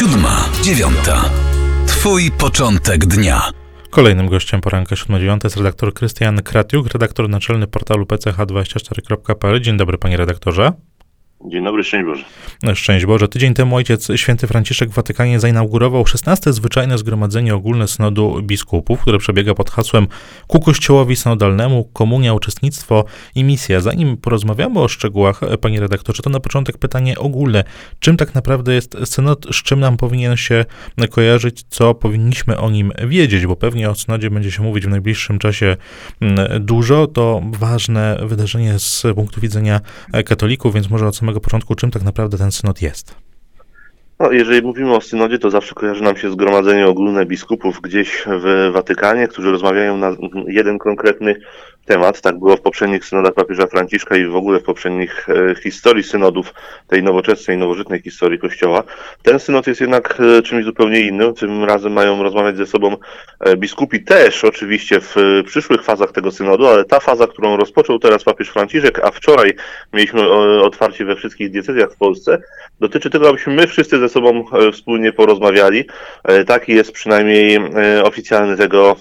Siódma, dziewiąta. Twój początek dnia. Kolejnym gościem poranka 7.9 jest redaktor Krystian Kratiuk, redaktor naczelny portalu pch24.pl. Dzień dobry, panie redaktorze. Dzień dobry, szczęść Boże. Szczęść Boże. Tydzień temu ojciec święty Franciszek w Watykanie zainaugurował 16. zwyczajne zgromadzenie ogólne synodu biskupów, które przebiega pod hasłem ku kościołowi synodalnemu, komunia, uczestnictwo i misja. Zanim porozmawiamy o szczegółach, panie redaktorze, to na początek pytanie ogólne. Czym tak naprawdę jest synod, z czym nam powinien się kojarzyć, co powinniśmy o nim wiedzieć, bo pewnie o synodzie będzie się mówić w najbliższym czasie mm, dużo. To ważne wydarzenie z punktu widzenia katolików, więc może od samego samego początku, czym tak naprawdę ten synod jest. No, jeżeli mówimy o synodzie, to zawsze kojarzy nam się zgromadzenie ogólne biskupów gdzieś w Watykanie, którzy rozmawiają na jeden konkretny temat. Tak było w poprzednich synodach papieża Franciszka i w ogóle w poprzednich e, historii synodów tej nowoczesnej, nowożytnej historii Kościoła. Ten synod jest jednak e, czymś zupełnie innym. Tym razem mają rozmawiać ze sobą e, biskupi też oczywiście w przyszłych fazach tego synodu, ale ta faza, którą rozpoczął teraz papież Franciszek, a wczoraj mieliśmy otwarcie we wszystkich diecezjach w Polsce, dotyczy tego, abyśmy my wszyscy ze sobą wspólnie porozmawiali. Taki jest przynajmniej oficjalny tego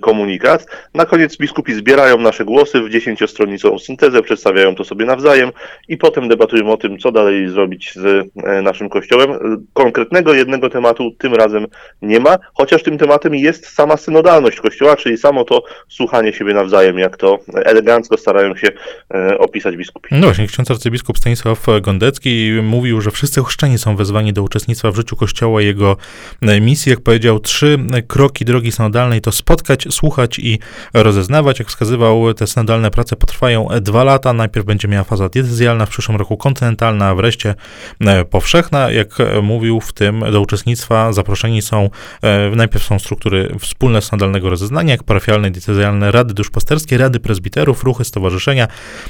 komunikat. Na koniec biskupi zbierają nasze głosy w dziesięciostronicową syntezę, przedstawiają to sobie nawzajem i potem debatują o tym, co dalej zrobić z e, naszym kościołem. Konkretnego jednego tematu tym razem nie ma, chociaż tym tematem jest sama synodalność kościoła, czyli samo to słuchanie siebie nawzajem, jak to elegancko starają się e, opisać biskupi. No właśnie, ksiądz arcybiskup Stanisław Gondecki mówił, że wszyscy chrzczeni są wezwani do uczestnictwa w życiu kościoła i jego e, misji. Jak powiedział, trzy kroki drogi synodalnej to spotkać, słuchać i rozeznawać, jak wskazywał te synodalne prace potrwają dwa lata. Najpierw będzie miała faza decyzjalna, w przyszłym roku kontynentalna, a wreszcie e, powszechna. Jak mówił, w tym do uczestnictwa zaproszeni są, e, najpierw są struktury wspólne synodalnego rozeznania, jak parafialne, decyzjalne rady duszpasterskie, rady prezbiterów, ruchy, stowarzyszenia,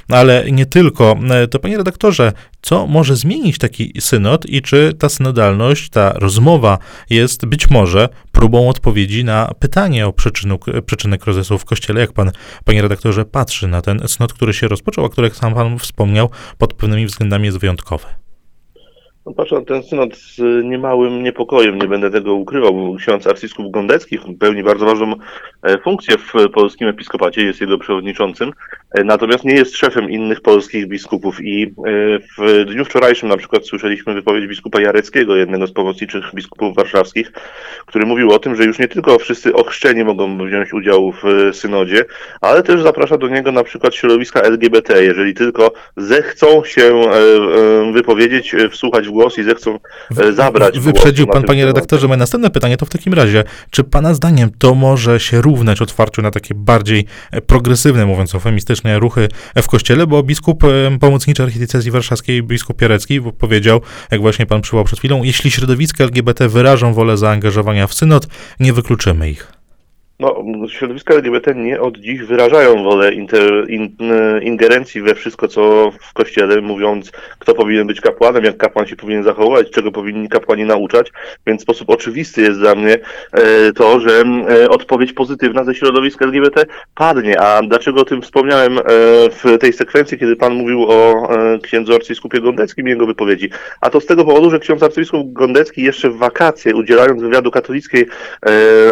ale nie tylko. E, to panie redaktorze, co może zmienić taki synod i czy ta synodalność, ta rozmowa jest być może próbą odpowiedzi na pytanie o przyczynu, przyczynę kryzysu w Kościele, jak pan, panie redaktorze, patrzy na ten synod, który się rozpoczął, a który, jak sam pan wspomniał, pod pewnymi względami jest wyjątkowy. No patrzę na ten synod z niemałym niepokojem, nie będę tego ukrywał. Ksiądz arcybiskup Gondecki pełni bardzo ważną e, funkcję w polskim episkopacie, jest jego przewodniczącym, natomiast nie jest szefem innych polskich biskupów i e, w dniu wczorajszym na przykład słyszeliśmy wypowiedź biskupa Jareckiego, jednego z pomocniczych biskupów warszawskich, który mówił o tym, że już nie tylko wszyscy ochrzczeni mogą wziąć udział w synodzie, ale też zaprasza do niego na przykład środowiska LGBT, jeżeli tylko zechcą się wypowiedzieć, wsłuchać w głos i zechcą e, zabrać. Wyprzedził pan, panie redaktorze, moje następne pytanie to w takim razie, czy pana zdaniem to może się równać otwarciu na takie bardziej e, progresywne, mówiąc eufemistycznie, ruchy w kościele, bo biskup pomocniczy archidiecezji warszawskiej, biskup Pierecki powiedział, jak właśnie pan przywołał przed chwilą, jeśli środowiska LGBT wyrażą wolę zaangażowania w synod, nie wykluczymy ich. No, środowiska LGBT nie od dziś wyrażają wolę inter, in, ingerencji we wszystko, co w kościele, mówiąc, kto powinien być kapłanem, jak kapłan się powinien zachowywać, czego powinni kapłani nauczać, więc w sposób oczywisty jest dla mnie e, to, że e, odpowiedź pozytywna ze środowiska LGBT padnie. A dlaczego o tym wspomniałem e, w tej sekwencji, kiedy pan mówił o księdzu arcybiskupie Gondeckim i jego wypowiedzi? A to z tego powodu, że ksiądz arcybiskup Gondecki jeszcze w wakacje, udzielając wywiadu katolickiej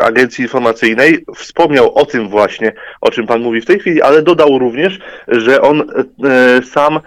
agencji informacyjnej, wspomniał o tym właśnie, o czym Pan mówi w tej chwili, ale dodał również, że on e, sam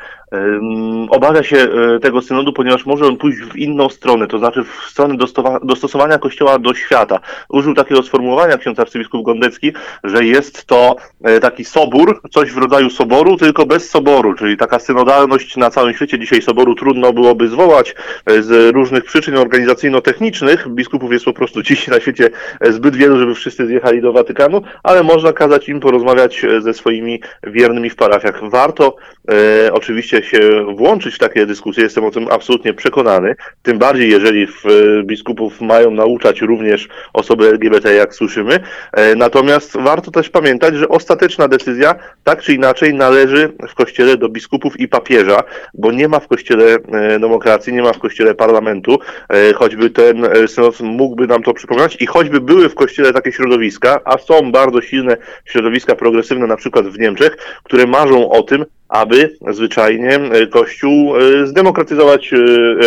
obawia się e, tego synodu, ponieważ może on pójść w inną stronę, to znaczy w stronę dostosowania Kościoła do świata. Użył takiego sformułowania ksiądz arcybiskup Gondecki, że jest to e, taki sobór, coś w rodzaju soboru, tylko bez soboru, czyli taka synodalność na całym świecie. Dzisiaj soboru trudno byłoby zwołać e, z różnych przyczyn organizacyjno-technicznych. Biskupów jest po prostu dziś na świecie zbyt wielu, żeby wszyscy zjechali do Watykanu, ale można kazać im porozmawiać ze swoimi wiernymi w parafiach. Warto e, oczywiście się włączyć w takie dyskusje, jestem o tym absolutnie przekonany. Tym bardziej, jeżeli w e, biskupów mają nauczać również osoby LGBT, jak słyszymy. E, natomiast warto też pamiętać, że ostateczna decyzja tak czy inaczej należy w kościele do biskupów i papieża, bo nie ma w kościele e, demokracji, nie ma w kościele parlamentu, choćby ten synod mógłby nam to przypominać i choćby były w kościele takie środowiska, a są bardzo silne środowiska progresywne, na przykład w Niemczech, które marzą o tym, aby zwyczajnie Kościół zdemokratyzować,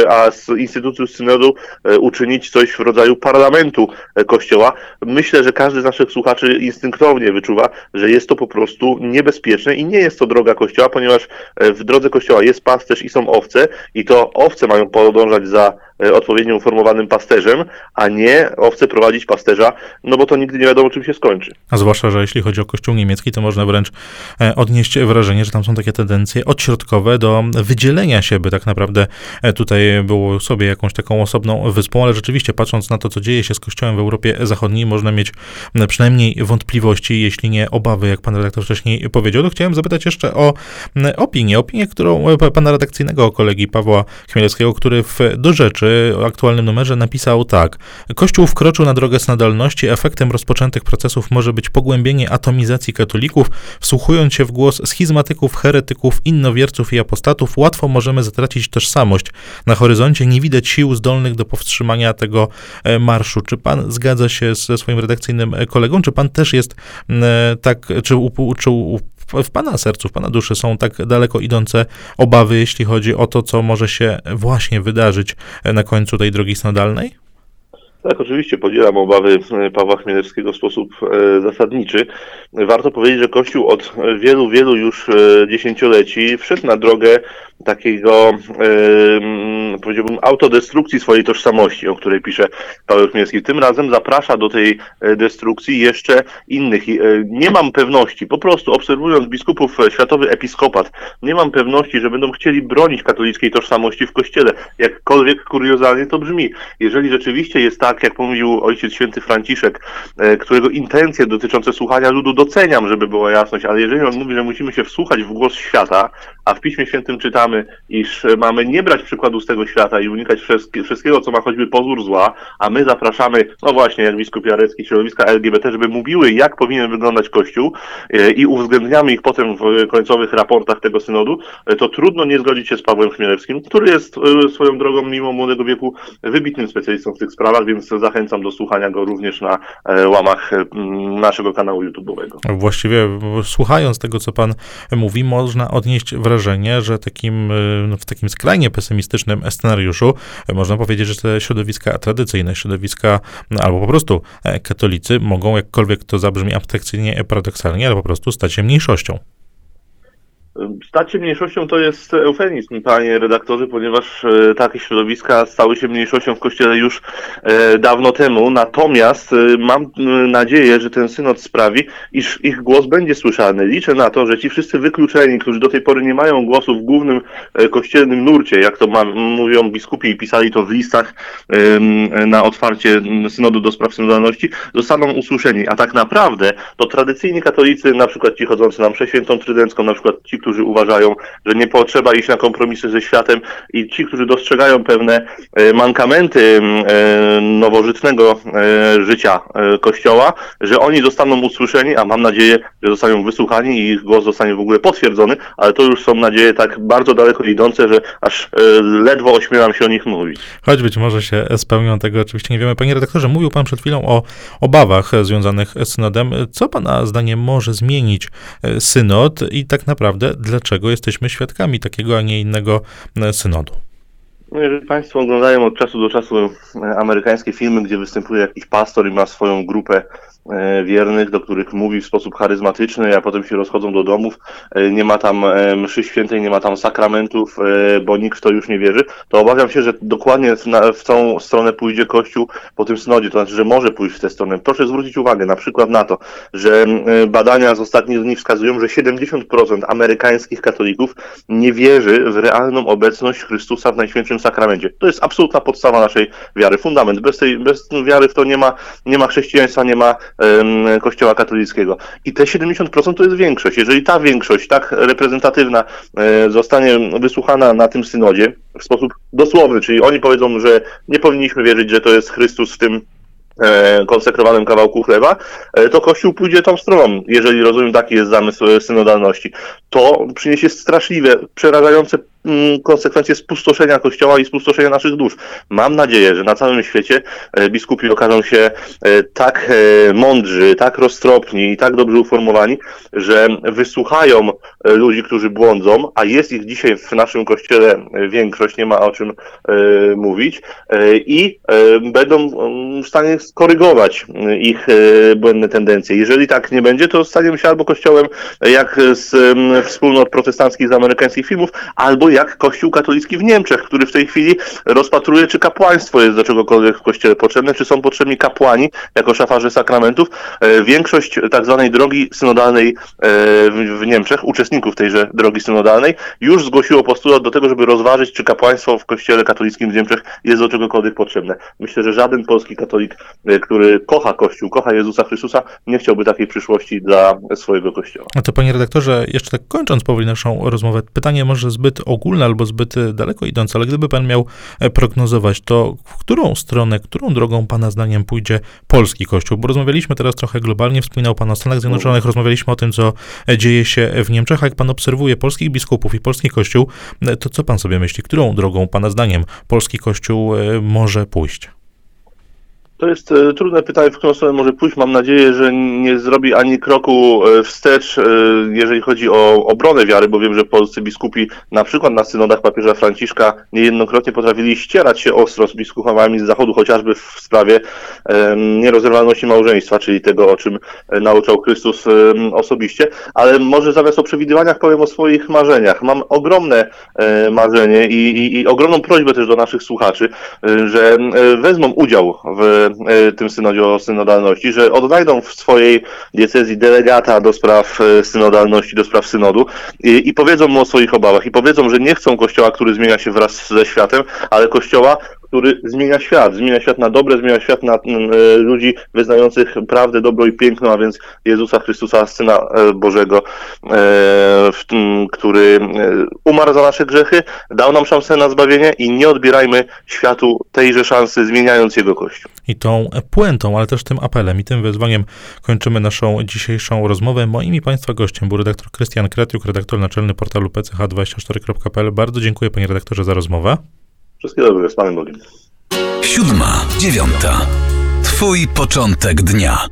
a z instytucji synodu uczynić coś w rodzaju parlamentu Kościoła. Myślę, że każdy z naszych słuchaczy instynktownie wyczuwa, że jest to po prostu niebezpieczne i nie jest to droga Kościoła, ponieważ w drodze Kościoła jest pasterz i są owce i to owce mają podążać za E, odpowiednio uformowanym pasterzem, a nie owce prowadzić pasterza, no bo to nigdy nie wiadomo, czym się skończy. A zwłaszcza, że jeśli chodzi o kościół niemiecki, to można wręcz e, odnieść wrażenie, że tam są takie tendencje odśrodkowe do wydzielenia się, by tak naprawdę e, tutaj było sobie jakąś taką osobną wyspą, ale rzeczywiście patrząc na to, co dzieje się z kościołem w Europie Zachodniej, można mieć przynajmniej wątpliwości, jeśli nie obawy, jak pan redaktor wcześniej powiedział. To chciałem zapytać jeszcze o opinię, opinię, którą pana redakcyjnego kolegi Pawła Chmielewskiego, który w do rzeczy przy aktualnym numerze napisał tak. Kościół wkroczył na drogę synodalności. Efektem rozpoczętych procesów może być pogłębienie atomizacji katolików. Wsłuchując się w głos schizmatyków, heretyków, innowierców i apostatów, łatwo możemy zatracić tożsamość. Na horyzoncie nie widać sił zdolnych do powstrzymania tego e, marszu. Czy pan zgadza się ze swoim redakcyjnym kolegą? Czy pan też jest e, tak, czy, czy w Pana sercu, w Pana duszy są tak daleko idące obawy, jeśli chodzi o to, co może się właśnie wydarzyć na końcu tej drogi snodalnej? Tak, oczywiście podzielam obawy Pawła Chmielewskiego w sposób e, zasadniczy. Warto powiedzieć, że Kościół od wielu, wielu już e, dziesięcioleci wszedł na drogę takiego, yy, powiedziałbym, autodestrukcji swojej tożsamości, o której pisze Paweł Chmielski. Tym razem zaprasza do tej e, destrukcji jeszcze innych. Nie mam pewności, po prostu obserwując biskupów e, Światowy Episkopat, nie mam pewności, że będą chcieli bronić katolickiej tożsamości w Kościele. Jakkolwiek kuriozalnie to brzmi. Jeżeli rzeczywiście jest tak, jak mówił Ojciec Święty Franciszek, yy, którego intencje dotyczące słuchania ludu doceniam, żeby była jasność, ale jeżeli on mówi, że musimy się wsłuchać w głos świata, a w Piśmie Świętym czytamy, iż mamy nie brać przykładu z tego świata i unikać wszystkiego, co ma choćby pozór zła, a my zapraszamy, no właśnie, jak biskup Jarecki, środowiska LGBT, żeby mówiły, jak powinien wyglądać Kościół e, i uwzględniamy ich potem w końcowych raportach tego synodu, e, to trudno nie zgodzić się z Pawłem Chmielewskim, który jest e, swoją drogą, mimo młodego wieku, wybitnym specjalistą w tych sprawach, więc zachęcam do słuchania go również na łamach naszego kanału YouTube'owego. Właściwie słuchając tego, co pan mówi, można odnieść wrażenie, że takim y, no, w takim skrajnie pesymistycznym scenariuszu można powiedzieć, że te środowiska tradycyjne, środowiska no, albo po prostu e, katolicy mogą, jakkolwiek to zabrzmi abstrakcyjnie, paradoksalnie, ale po prostu stać się mniejszością. Stać się mniejszością to jest eufemizm, panie redaktorze, ponieważ e, takie środowiska stały się mniejszością w kościele już e, dawno temu. Natomiast e, mam nadzieję, że ten synod sprawi, iż ich głos będzie słyszany. Liczę na to, że ci wszyscy wykluczeni, którzy do tej pory nie mają głosu w głównym kościelnym nurcie, jak to mówią biskupi i pisali to w listach na otwarcie synodu do spraw synodalności, zostaną usłyszeni. A tak naprawdę to tradycyjni katolicy, na przykład ci chodzący na mszę świętą trydencką, na przykład ci, którzy uważają, że nie potrzeba iść na kompromisy ze światem i ci, którzy dostrzegają pewne e, mankamenty e, nowożytnego e, życia Kościoła, że oni zostaną usłyszeni, a mam nadzieję, że zostaną wysłuchani i ich głos zostanie w ogóle potwierdzony, ale to już są nadzieje tak bardzo daleko idące, że aż ledwo ośmielam się o nich mówić. Choć być może się spełnią, tego oczywiście nie wiemy. Panie redaktorze, mówił pan przed chwilą o obawach związanych z synodem. Co pana zdaniem może zmienić synod i tak naprawdę dlaczego jesteśmy świadkami takiego, a nie innego e, synodu. No jeżeli Państwo oglądają od czasu do czasu e, amerykańskie filmy, gdzie występuje jakiś pastor i ma swoją grupę E, wiernych, do których mówi w sposób charyzmatyczny, a potem się rozchodzą do domów, e, nie ma tam mszy świętej, nie ma tam sakramentów, bo nikt w to już nie wierzy, to obawiam się, że dokładnie w tą stronę pójdzie Kościół po tym synodzie, to znaczy, że może pójść w tę stronę. Proszę zwrócić uwagę na przykład na to, że badania z ostatnich dni wskazują, że 70% amerykańskich katolików nie wierzy w realną obecność Chrystusa w Najświętszym Sakramencie. To jest absolutna podstawa naszej wiary, fundament. Bez tej bez wiary w to nie ma, nie ma chrześcijaństwa, nie ma Kościoła katolickiego. I te 70% to jest większość. Jeżeli ta większość tak reprezentatywna e, zostanie wysłuchana na tym synodzie w sposób dosłowny, czyli oni powiedzą, że nie powinniśmy wierzyć, że to jest Chrystus w tym e, konsekrowanym kawałku chleba, e, to Kościół pójdzie tą stroną, jeżeli rozumiem taki jest zamysł synodalności. To przyniesie straszliwe, przerażające konsekwencje spustoszenia Kościoła i spustoszenia naszych dusz. Mam nadzieję, że na całym świecie e, biskupi okażą się e, tak e, mądrzy, tak roztropni i tak dobrze uformowani, że wysłuchają ludzi, którzy błądzą, a jest ich dzisiaj w naszym kościele większość, nie ma o czym mówić, i będą mm, w stanie skorygować ich błędne tendencje. Jeżeli tak nie będzie, to staniemy się albo kościołem jak z wspólnot protestanckich z amerykańskich filmów, albo jak Kościół katolicki w Niemczech, który w tej chwili rozpatruje, czy kapłaństwo jest do czegokolwiek w Kościele potrzebne, czy są potrzebni kapłani jako szafarze sakramentów. E, większość tak zwanej drogi synodalnej e, w Niemczech, uczestników tejże drogi synodalnej, już zgłosiło postulat do tego, żeby rozważyć, czy kapłaństwo w Kościele katolickim w Niemczech jest do czegokolwiek potrzebne. Myślę, że żaden polski katolik, e, który kocha Kościół, kocha Jezusa Chrystusa, nie chciałby takiej przyszłości dla swojego Kościoła. A to panie redaktorze, jeszcze tak kończąc powoli naszą rozmowę, pytanie może zbyt ogólne albo zbyt daleko idące, ale gdyby pan miał prognozować, to w którą stronę, którą drogą pana zdaniem pójdzie polski Kościół? Bo rozmawialiśmy teraz trochę globalnie, wspominał pan o Stanach Zjednoczonych, rozmawialiśmy o tym, co dzieje się w Niemczech, a jak pan obserwuje polskich biskupów i polski Kościół, to co pan sobie myśli, którą drogą pana zdaniem polski Kościół e, może pójść? To jest e, trudne pytanie, w którą stronę może pójść. Mam nadzieję, że nie zrobi ani kroku e, wstecz, e, jeżeli chodzi o obronę wiary, bo wiem, że polscy biskupi, na przykład na synodach papieża Franciszka, niejednokrotnie potrafili ścierać się ostro z biskupami z Zachodu, chociażby w sprawie nierozerwalności małżeństwa, czyli tego, o czym nauczał Chrystus osobiście. Ale może zamiast o przewidywaniach powiem o swoich marzeniach. Mam ogromne marzenie i, i, i ogromną prośbę też do naszych słuchaczy, że wezmą udział w tym synodzie o synodalności, że odnajdą w swojej diecezji delegata do spraw e, synodalności, do spraw synodu i, i powiedzą mu o swoich obawach i powiedzą, że nie chcą kościoła, który zmienia się wraz ze światem, ale kościoła, który zmienia świat, zmienia świat na dobre, zmienia świat na mm, e, ludzi wyznających prawdę, dobro i piękno, a więc Jezusa Chrystusa, Syna e, Bożego, e, który umarł za nasze grzechy, dał nam szansę na zbawienie i nie odbierajmy światu tejże szansy, zmieniając jego Kościół. I tą puentą, ale też tym apelem i tym wezwaniem kończymy naszą dzisiejszą rozmowę. Moim i Państwa gościem był redaktor Krystian Kretiuk, redaktor naczelny portalu pch24.pl. Bardzo dziękuję Panie redaktorze za rozmowę. Wszystkiego dobrego, z Panem Bogiem. Siódma, dziewiąta. Twój początek dnia.